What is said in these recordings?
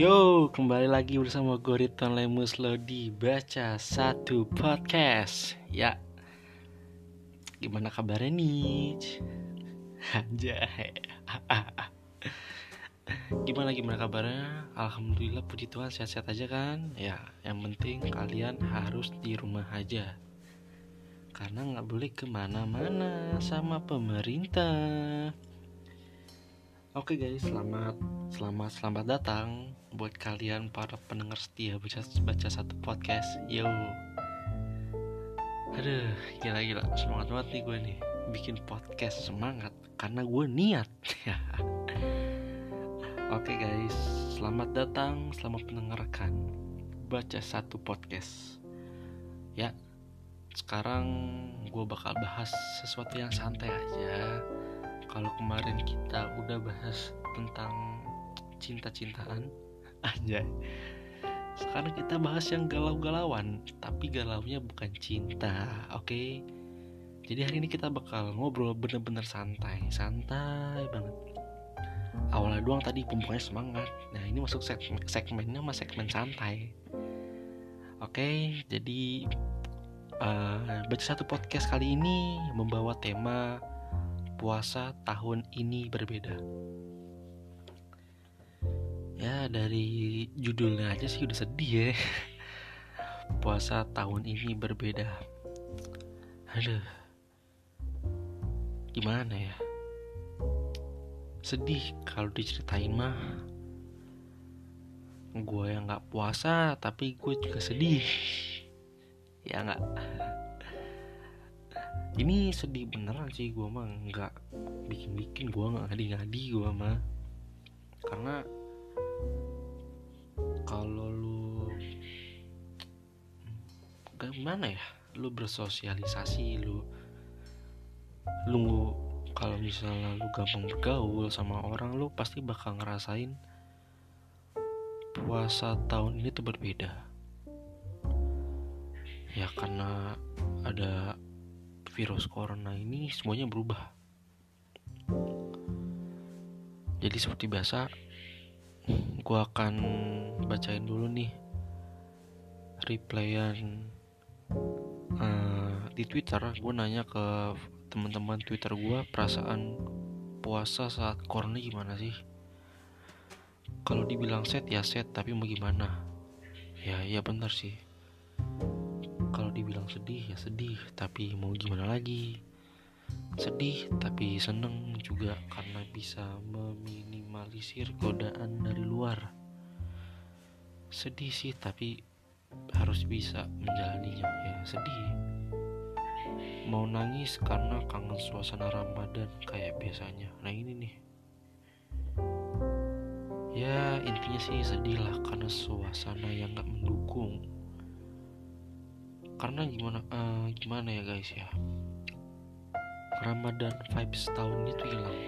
Yo, kembali lagi bersama gue Riton Lemus lo di Baca Satu Podcast Ya, gimana kabarnya nih? Anjay Gimana gimana kabarnya? Alhamdulillah puji Tuhan sehat-sehat aja kan? Ya, yang penting kalian harus di rumah aja Karena nggak boleh ke mana-mana sama pemerintah Oke guys, selamat selamat selamat datang buat kalian para pendengar setia baca baca satu podcast. Yo. Aduh, gila gila semangat banget nih gue nih bikin podcast semangat karena gue niat. Oke guys, selamat datang, selamat mendengarkan baca satu podcast. Ya, sekarang gue bakal bahas sesuatu yang santai aja kalau kemarin kita udah bahas tentang cinta-cintaan aja sekarang kita bahas yang galau-galauan tapi galaunya bukan cinta oke? Okay? jadi hari ini kita bakal ngobrol bener-bener santai santai banget. Awalnya doang tadi pembukaannya semangat. Nah ini masuk segmen, segmennya mas segmen santai. Oke okay, jadi uh, baca satu podcast kali ini membawa tema puasa tahun ini berbeda. Ya dari judulnya aja sih udah sedih ya. Puasa tahun ini berbeda. Aduh. Gimana ya? Sedih kalau diceritain mah. Gue yang gak puasa tapi gue juga sedih. Ya nggak ini sedih beneran sih gue mah nggak bikin bikin gue nggak ngadi ngadi gue mah. Karena kalau lu gimana ya lu bersosialisasi lu lu kalau misalnya lu gampang bergaul sama orang lu pasti bakal ngerasain puasa tahun ini tuh berbeda. Ya karena ada virus corona ini semuanya berubah. Jadi seperti biasa, gue akan bacain dulu nih replyan uh, di Twitter. Gue nanya ke teman-teman Twitter gue perasaan puasa saat corona gimana sih? Kalau dibilang set ya set, tapi mau gimana? Ya, ya benar sih kalau dibilang sedih ya sedih. Tapi mau gimana lagi? Sedih tapi seneng juga karena bisa meminimalisir godaan dari luar. Sedih sih tapi harus bisa menjalaninya. Ya sedih. Mau nangis karena kangen suasana Ramadan kayak biasanya. Nah ini nih. Ya intinya sih sedih lah karena suasana yang gak mendukung karena gimana uh, gimana ya guys ya? Ramadan vibes tahun ini tuh hilang.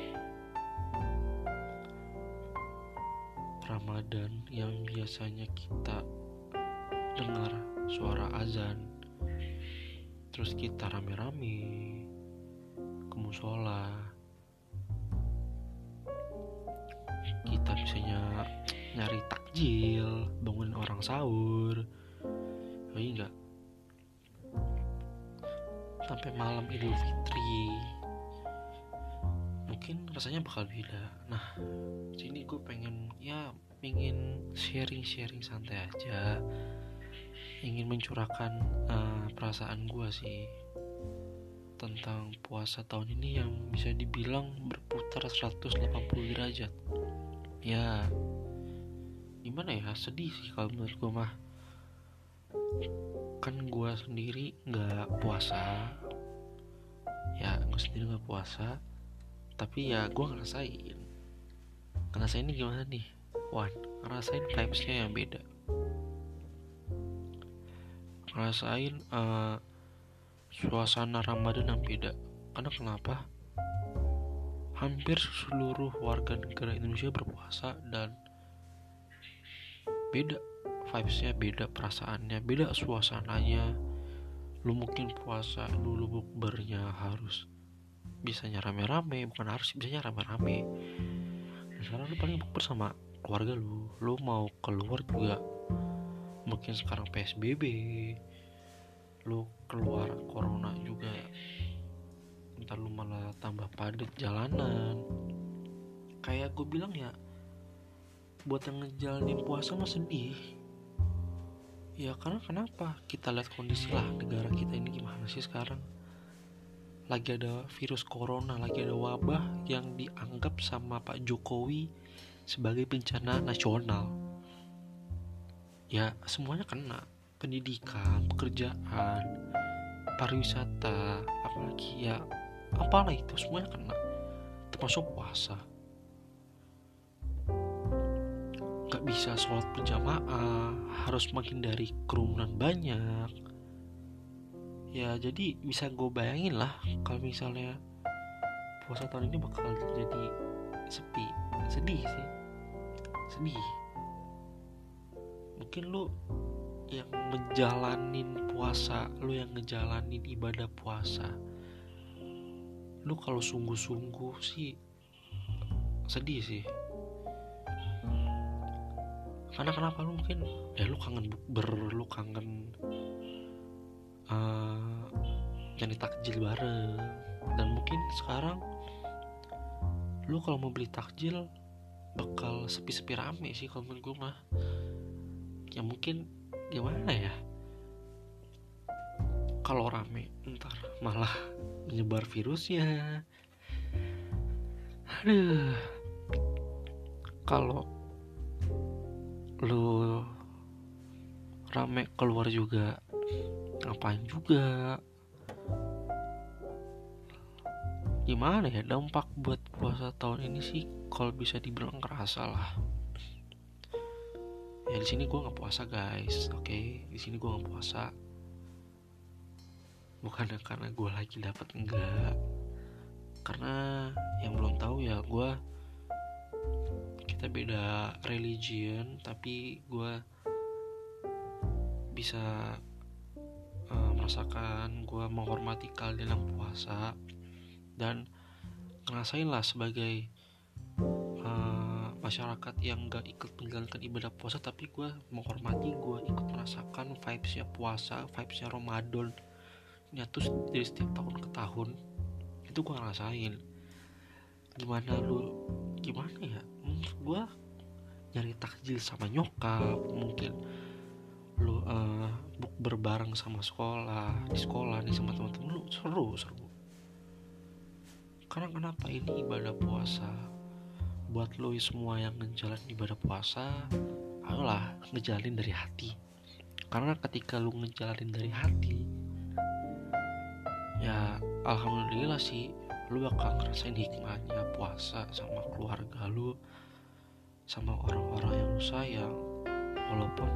Ramadan yang biasanya kita dengar suara azan terus kita rame-rame ke musola kita misalnya nyari takjil bangunin orang sahur. Oh iya enggak sampai malam Idul Fitri. Mungkin rasanya bakal beda. Nah sini gue pengen ya pengen sharing-sharing santai aja. Ingin mencurahkan uh, perasaan gue sih tentang puasa tahun ini yang bisa dibilang berputar 180 derajat. Ya gimana ya? Sedih sih kalau menurut gue mah kan gue sendiri nggak puasa. Ya gue sendiri nggak puasa. Tapi ya gue ngerasain. Ngerasain ini gimana nih? Wan ngerasain vibesnya yang beda. Ngerasain uh, suasana Ramadan yang beda. Karena kenapa? Hampir seluruh warga negara Indonesia berpuasa dan beda vibesnya beda perasaannya beda suasananya. Lu mungkin puasa dulu bukbernya harus bisanya rame-rame bukan harus bisanya rame-rame. Sekarang lu paling bukber sama keluarga lu. Lu mau keluar juga mungkin sekarang psbb lu keluar corona juga ntar lu malah tambah padat jalanan. Kayak gue bilang ya buat yang ngejalanin puasa mah sedih ya karena kenapa kita lihat kondisi lah negara kita ini gimana sih sekarang? Lagi ada virus corona lagi ada wabah yang dianggap sama Pak Jokowi sebagai bencana nasional. Ya semuanya kena. Pendidikan pekerjaan pariwisata apalagi ya apalah itu semuanya kena. Termasuk puasa bisa sholat berjamaah harus menghindari kerumunan banyak. Ya jadi bisa gue bayangin lah kalau misalnya puasa tahun ini bakal jadi sepi sedih sih sedih. Mungkin lu yang ngejalanin puasa lu yang ngejalanin ibadah puasa lu kalau sungguh-sungguh sih sedih sih karena kenapa lu mungkin ya lu kangen ber lu kangen uh, takjil bareng. Dan mungkin sekarang lu kalau mau beli takjil bakal sepi-sepi rame sih kalau menurut gue mah. Ya mungkin gimana ya? Kalau rame ntar malah menyebar virusnya. Aduh. Kalau lu rame keluar juga. Ngapain juga? Gimana ya dampak buat puasa tahun ini sih kalau bisa dibilang kerasa lah. Ya di sini gue nggak puasa guys. Oke okay? di sini gue nggak puasa. Bukan karena gue lagi dapat enggak. Karena yang belum tahu ya gue kita beda religion tapi gue bisa uh, merasakan gue menghormati kalian yang puasa dan ngerasain lah sebagai uh, masyarakat yang gak ikut menjalankan ibadah puasa tapi gue menghormati gue ikut merasakan vibesnya puasa vibesnya Ramadan tuh dari setiap tahun ke tahun. Itu gue ngerasain. Gimana lu gimana ya gue nyari takjil sama nyokap mungkin lu uh, berbareng sama sekolah di sekolah nih sama teman-teman lu seru seru. Karena kenapa ini ibadah puasa? Buat lo semua yang ngejalan ibadah puasa ayolah ngejalin dari hati. Karena ketika lu ngejalanin dari hati ya alhamdulillah sih lu bakal ngerasain hikmahnya puasa sama keluarga lu sama orang-orang yang lu sayang walaupun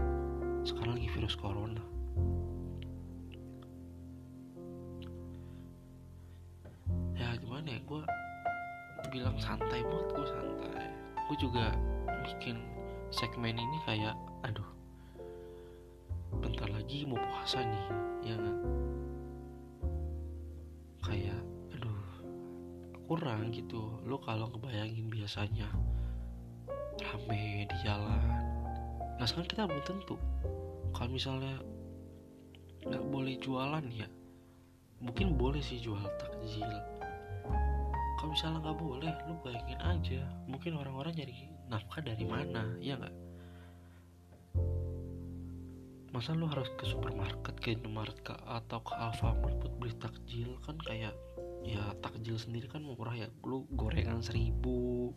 sekarang lagi virus corona. Gimana ya gue bilang santai banget gue santai. Gue juga bikin segmen ini kayak aduh bentar lagi mau puasa nih ya gak? kayak aduh kurang gitu. Lo kalau ngebayangin biasanya rame di jalan. Nah sekarang kita belum tentu. Kalau misalnya nggak boleh jualan ya mungkin boleh sih jual takjil. Kalau misalnya nggak boleh lu bayangin aja mungkin orang-orang nyari nafkah dari mana ya nggak? Masa lu harus ke supermarket ke Indomaret ke atau ke Alfamart buat beli takjil? Kan kayak ya takjil sendiri kan murah ya. Lu gorengan seribu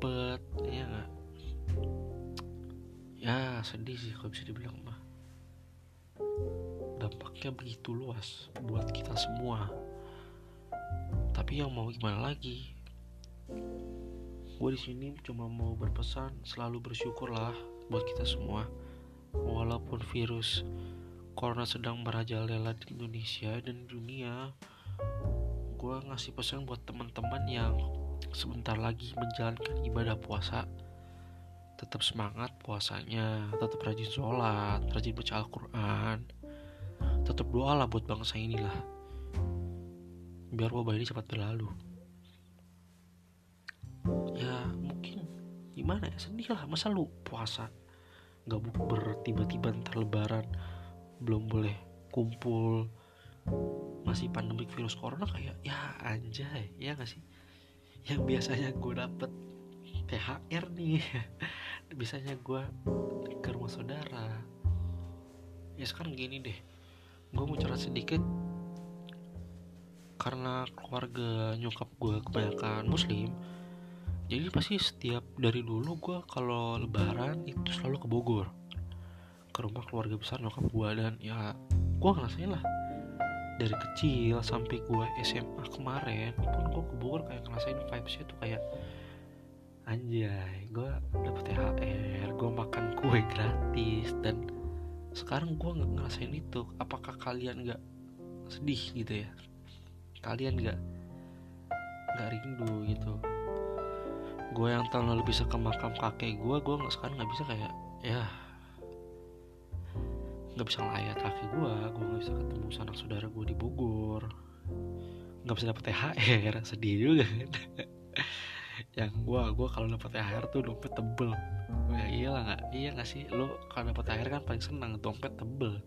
dapet ya nggak? Ya sedih sih kalau bisa dibilang mah dampaknya begitu luas buat kita semua. Tapi yang mau gimana lagi? Gue di sini cuma mau berpesan selalu bersyukurlah buat kita semua. Walaupun virus corona sedang merajalela di Indonesia dan dunia gue ngasih pesan buat teman-teman yang sebentar lagi menjalankan ibadah puasa tetap semangat puasanya tetap rajin sholat rajin baca Al-Quran tetap doa lah buat bangsa inilah biar wabah ini cepat berlalu. Ya mungkin gimana ya sedih lah masa lu puasa nggak bukber tiba-tiba ntar lebaran belum boleh kumpul masih pandemik virus corona kayak ya anjay ya gak sih yang biasanya gue dapet THR nih. Biasanya gue ke rumah saudara. Ya sekarang gini deh. Gue mau curhat sedikit. Karena keluarga nyokap gue kebanyakan muslim jadi pasti setiap dari dulu gue kalau lebaran itu selalu ke Bogor. Ke rumah keluarga besar nyokap gue dan ya gue ngerasain lah dari kecil sampai gue SMA kemarin pun gue ke kayak ngerasain vibesnya tuh kayak anjay gue dapet THR gue makan kue gratis. Dan sekarang gue nggak ngerasain itu apakah kalian nggak sedih gitu ya? Kalian nggak nggak rindu gitu. Gue yang tahun lalu bisa ke makam kakek gue gue nggak sekarang nggak bisa kayak ya nggak bisa ngelayat kakek gue gue nggak bisa ketemu sanak saudara gue di Bogor. Nggak bisa dapet THR sedih juga. Yang gue gue kalau dapet THR tuh dompet tebel. Oh, ya iyalah nggak iya nggak sih? Lo kalau dapet THR kan paling senang dompet tebel.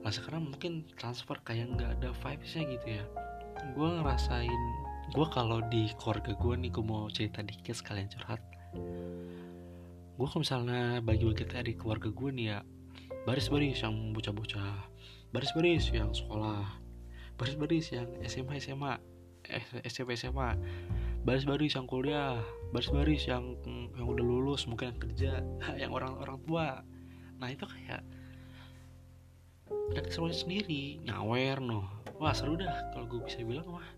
Nah sekarang mungkin transfer kayak nggak ada vibesnya gitu ya. Gue ngerasain gue kalau di keluarga gue nih gue mau cerita dikit sekalian curhat. Gue kalau misalnya bagi-bagi di keluarga gue nih ya baris-baris yang bocah-bocah. Baris-baris yang sekolah. Baris-baris yang SMA SMA SMP SMA baris-baris yang kuliah. Baris-baris yang yang udah lulus mungkin yang kerja yang orang-orang tua. Nah itu kayak ada keseruannya sendiri. Nyawer noh wah seru dah kalau gue bisa bilang wah.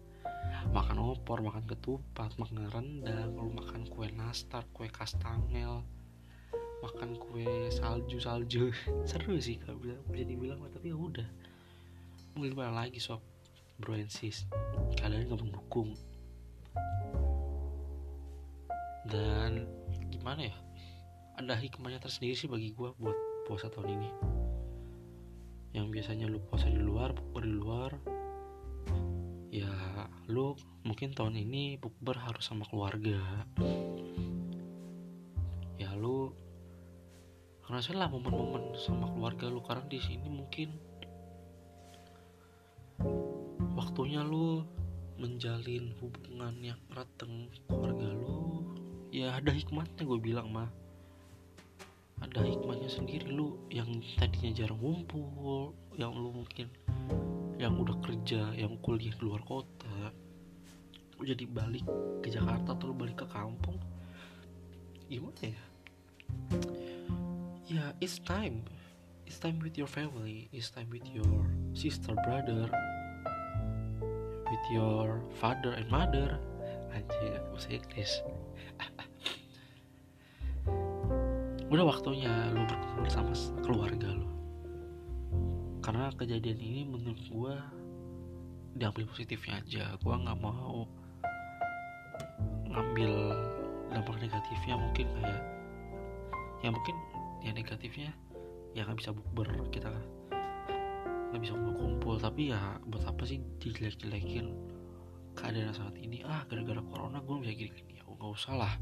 Makan opor makan ketupat makan rendang kalau makan kue nastar kue kastangel makan kue salju salju. Seru sih kalau bisa, bisa dibilang tapi ya udah. Mau gimana lagi sob? Bro and sis. Kalian gak mendukung dan gimana ya? Ada hikmahnya tersendiri sih bagi gue buat puasa tahun ini. Yang biasanya lu puasa di luar bukber di luar. Ya lu mungkin tahun ini bukber harus sama keluarga. Ya lu ngerasain lah momen-momen sama keluarga lu karena di sini mungkin waktunya lu menjalin hubungan yang erat dengan keluarga lu. Ya ada hikmahnya gue bilang mah ada hikmahnya sendiri lu yang tadinya jarang ngumpul yang lu mungkin yang udah kerja yang kuliah di luar kota lu jadi balik ke Jakarta atau balik ke kampung gimana ya ya it's time. It's time with your family. It's time with your sister brother. With your father and mother. Anjing bahasa Inggris. Udah waktunya lu berkumpul sama keluarga lu. Karena kejadian ini menurut gue diambil positifnya aja. Gue nggak mau ngambil dampak negatifnya. Mungkin kayak ya mungkin ya negatifnya ya nggak bisa bukber kita nggak bisa kumpul-kumpul tapi ya buat apa sih dijelek-jelekin keadaan saat ini? Ah gara-gara corona gue bisa gini-gini. Ya nggak usah lah.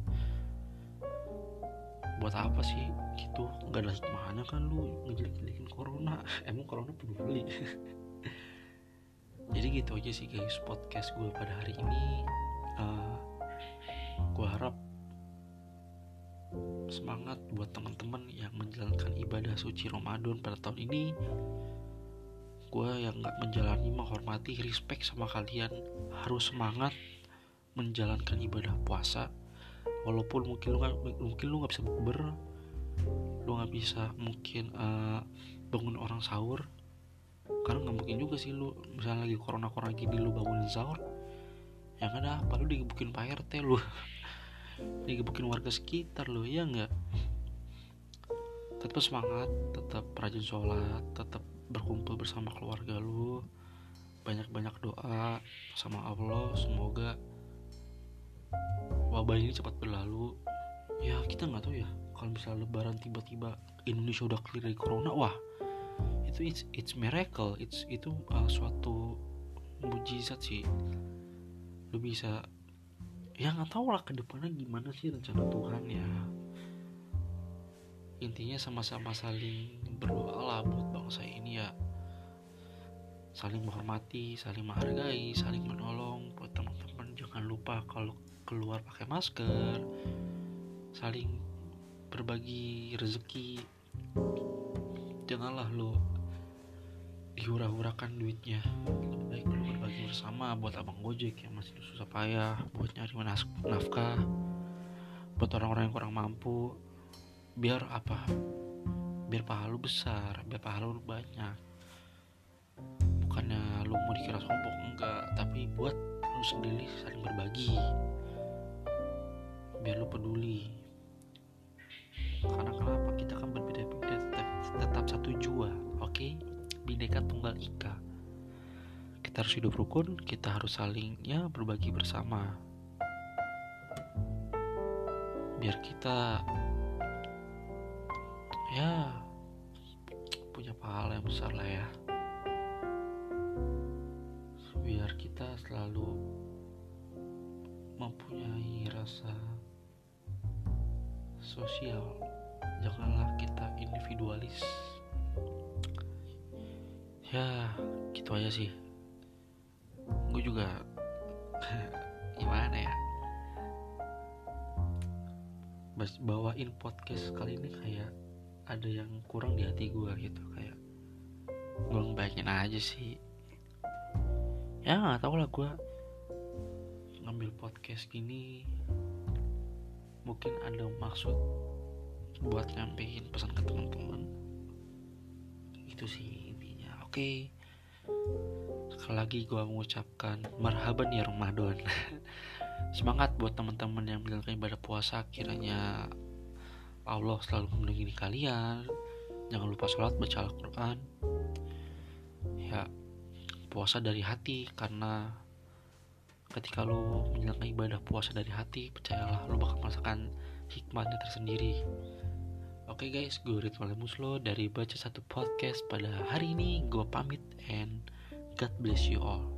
Buat apa sih gitu? Nggak ada hikmahnya kan lu ngejelek-jelekin corona? Emang corona peduli. Jadi gitu aja sih guys podcast gue pada hari ini. Uh, gue harap semangat buat teman-teman yang menjalankan ibadah suci Ramadan pada tahun ini. Gue yang nggak menjalani menghormati respect sama kalian harus semangat menjalankan ibadah puasa. Walaupun mungkin lu gak, mungkin lu nggak bisa bukber lu nggak bisa mungkin uh, bangun orang sahur. Karena nggak mungkin juga sih lu misalnya lagi corona corona gini lu bangunin sahur yang ada apa lu digebukin pak rt lu digebukin warga sekitar lu ya nggak? Tetap semangat tetap rajin sholat tetap berkumpul bersama keluarga lu. Banyak-banyak doa sama Allah semoga wabah ini cepat berlalu. Ya kita nggak tahu ya kalau misalnya lebaran tiba-tiba Indonesia udah clear dari corona wah itu it's, it's miracle. It's itu uh, suatu mujizat sih. Lu bisa ya nggak tahu lah ke depannya gimana sih rencana Tuhan ya. Intinya sama-sama saling berdoa lah buat bangsa ini ya. Saling menghormati saling menghargai saling menolong buat teman-teman. Jangan lupa kalau keluar pakai masker saling berbagi rezeki. Janganlah lo dihura-hurakan duitnya. Lebih baik lo berbagi bersama buat abang gojek yang masih susah payah buat nyari nafkah buat orang-orang yang kurang mampu. Biar apa? Biar pahala lu besar biar pahala lu banyak. Bukannya lu mau dikira sombong enggak. Tapi buat lu sendiri saling berbagi. Biar lu peduli. Karena kenapa kita kan berbeda-beda tetap, tetap satu jua oke? okay? Bineka tunggal ika. Kita harus hidup rukun kita harus saling ya berbagi bersama. Biar kita ya punya pahala yang besar lah ya. Biar kita selalu mempunyai rasa sosial. Janganlah kita individualis ya gitu aja sih. Gue juga gimana ya? Bawain podcast kali ini kayak ada yang kurang di hati gue gitu kayak gue ngebaikin aja sih. Ya nggak tau lah gue ngambil podcast gini mungkin ada maksud buat nyampein pesan ke teman-teman. Itu sih oke. Sekali lagi gue mengucapkan marhaban ya Ramadan. Semangat buat teman-teman yang menjalankan ibadah puasa. Kiranya Allah selalu melindungi kalian. Jangan lupa sholat baca Al-Quran. Ya puasa dari hati. Karena ketika lu menjalankan ibadah puasa dari hati percayalah lu bakal merasakan hikmahnya tersendiri Oke okay guys, gue Ridwan Muslo dari Baca Satu Podcast pada hari ini gue pamit and God bless you all.